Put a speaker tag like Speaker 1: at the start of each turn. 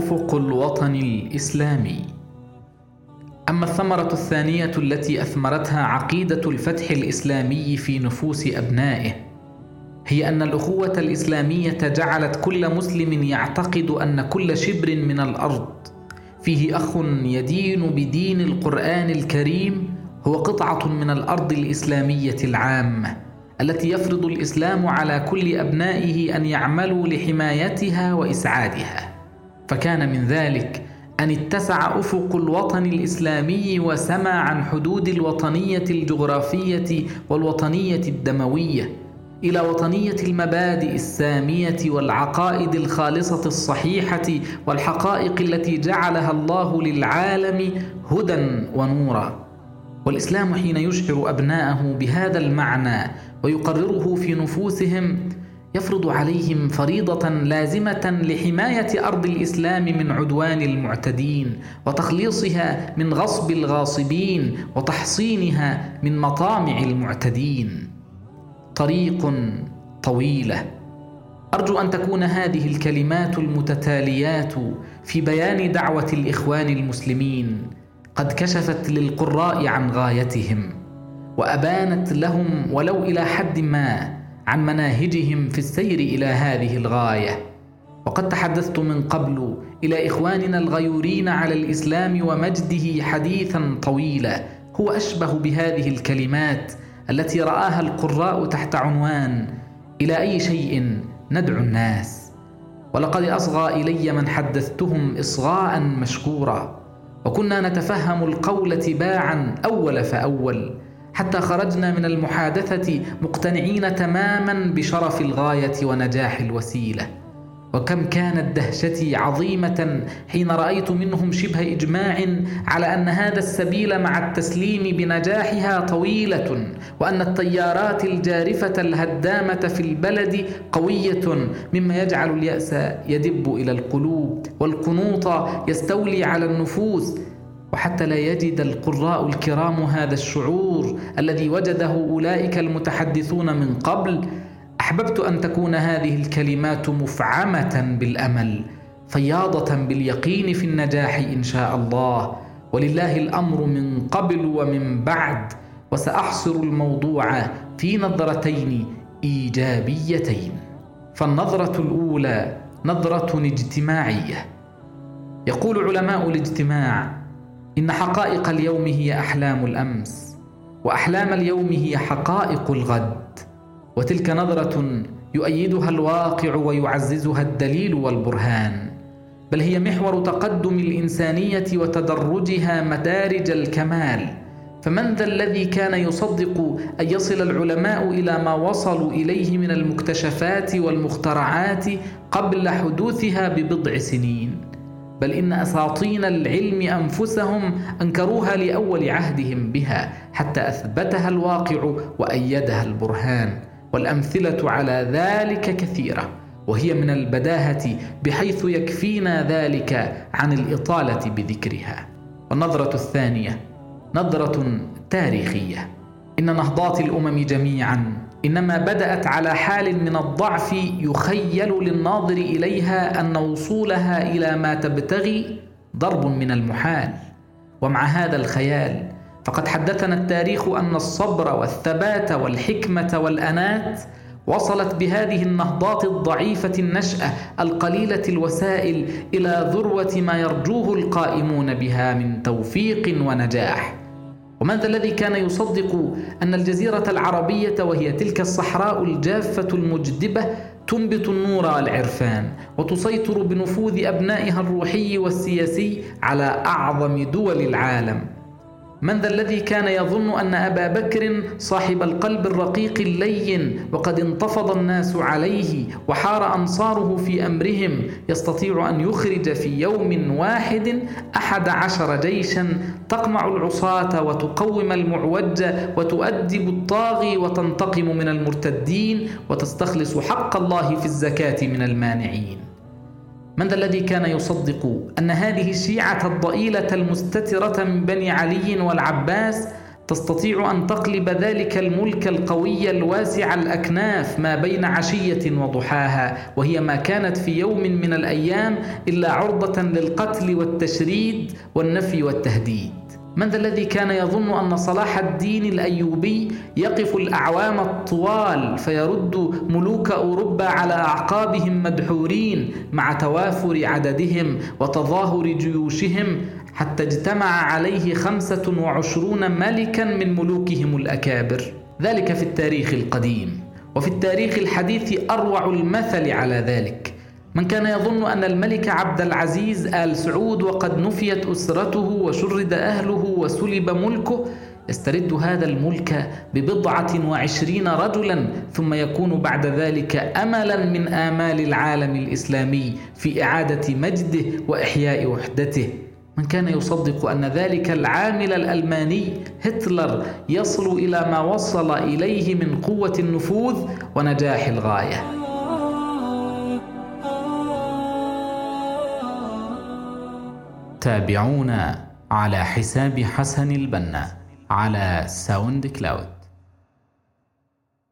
Speaker 1: افق الوطن الاسلامي أما الثمرة الثانية التي أثمرتها عقيدة الفتح الإسلامي في نفوس أبنائه هي أن الأخوة الإسلامية جعلت كل مسلم يعتقد أن كل شبر من الأرض. فيه أخ يدين بدين القرآن الكريم هو قطعة من الأرض الإسلامية العامة التي يفرض الإسلام على كل أبنائه أن يعملوا لحمايتها وإسعادها. فكان من ذلك أن اتسع أفق الوطن الإسلامي وسمى عن حدود الوطنية الجغرافية والوطنية الدموية إلى وطنية المبادئ السامية والعقائد الخالصة الصحيحة والحقائق التي جعلها الله للعالم هدى ونورا. والإسلام حين يشعر أبناءه بهذا المعنى ويقرره في نفوسهم يفرض عليهم فريضة لازمة لحماية أرض الإسلام من عدوان المعتدين وتخليصها من غصب الغاصبين وتحصينها من مطامع المعتدين. طريق طويلة. أرجو أن تكون هذه الكلمات المتتاليات في بيان دعوة الإخوان المسلمين. قد كشفت للقراء عن غايتهم وأبانت لهم ولو إلى حد ما عن مناهجهم في السير إلى هذه الغاية. وقد تحدثت من قبل إلى إخواننا الغيورين على الإسلام ومجده حديثا طويلا. هو أشبه بهذه الكلمات التي رآها القراء تحت عنوان إلى أي شيء ندعو الناس. ولقد أصغى إلي من حدثتهم اصغاء مشكورا. وكنا نتفهم القول تباعا أول فأول. حتى خرجنا من المحادثة مقتنعين تماما بشرف الغاية ونجاح الوسيلة. وكم كانت دهشتي عظيمة حين رأيت منهم شبه إجماع على أن هذا السبيل مع التسليم بنجاحها طويلة وأن التيارات الجارفة الهدامة في البلد قوية مما يجعل اليأس يدب إلى القلوب والقنوط يستولي على النفوس وحتى لا يجد القراء الكرام هذا الشعور الذي وجده أولئك المتحدثون من قبل أحببت أن تكون هذه الكلمات مفعمة بالأمل فياضة باليقين في النجاح إن شاء الله. ولله الأمر من قبل ومن بعد وسأحصر الموضوع في نظرتين إيجابيتين. فالنظرة الأولى نظرة اجتماعية. يقول علماء الاجتماع إن حقائق اليوم هي أحلام الأمس وأحلام اليوم هي حقائق الغد. وتلك نظرة يؤيدها الواقع ويعززها الدليل والبرهان. بل هي محور تقدم الإنسانية وتدرجها مدارج الكمال. فمن ذا الذي كان يصدق أن يصل العلماء إلى ما وصلوا إليه من المكتشفات والمخترعات قبل حدوثها ببضع سنين؟ بل إن أساطين العلم أنفسهم أنكروها لأول عهدهم بها حتى أثبتها الواقع وأيدها البرهان والأمثلة على ذلك كثيرة وهي من البداهة بحيث يكفينا ذلك عن الإطالة بذكرها والنظرة الثانية نظرة تاريخية إن نهضات الأمم جميعا إنما بدأت على حال من الضعف يخيل للناظر إليها أن وصولها إلى ما تبتغي ضرب من المحال. ومع هذا الخيال فقد حدثنا التاريخ أن الصبر والثبات والحكمة والأنات وصلت بهذه النهضات الضعيفة النشأة القليلة الوسائل إلى ذروة ما يرجوه القائمون بها من توفيق ونجاح. ومن ذا الذي كان يصدق أن الجزيرة العربية وهي تلك الصحراء الجافة المجدبة تنبت النور والعرفان وتسيطر بنفوذ أبنائها الروحي والسياسي على أعظم دول العالم. من ذا الذي كان يظن أن أبا بكر صاحب القلب الرقيق اللين وقد انتفض الناس عليه وحار أنصاره في أمرهم يستطيع أن يخرج في يوم واحد أحد عشر جيشا تقمع العصاة وتقوم المعوج وتؤدب الطاغي وتنتقم من المرتدين وتستخلص حق الله في الزكاة من المانعين. من ذا الذي كان يصدق أن هذه الشيعة الضئيلة المستترة من بني علي والعباس تستطيع أن تقلب ذلك الملك القوي الواسع الأكناف ما بين عشية وضحاها وهي ما كانت في يوم من الأيام إلا عرضة للقتل والتشريد والنفي والتهديد. من ذا الذي كان يظن أن صلاح الدين الأيوبي يقف الأعوام الطوال فيرد ملوك أوروبا على أعقابهم مدحورين مع توافر عددهم وتظاهر جيوشهم حتى اجتمع عليه خمسة وعشرون ملكا من ملوكهم الأكابر. ذلك في التاريخ القديم. وفي التاريخ الحديث أروع المثل على ذلك. من كان يظن أن الملك عبد العزيز آل سعود وقد نفيت أسرته وشرد أهله وسلب ملكه يسترد هذا الملك ببضعة وعشرين رجلا ثم يكون بعد ذلك أملا من آمال العالم الإسلامي في إعادة مجده وإحياء وحدته. من كان يصدق أن ذلك العامل الألماني هتلر يصل إلى ما وصل إليه من قوة النفوذ ونجاح الغاية. تابعونا على حساب حسن البنا على SoundCloud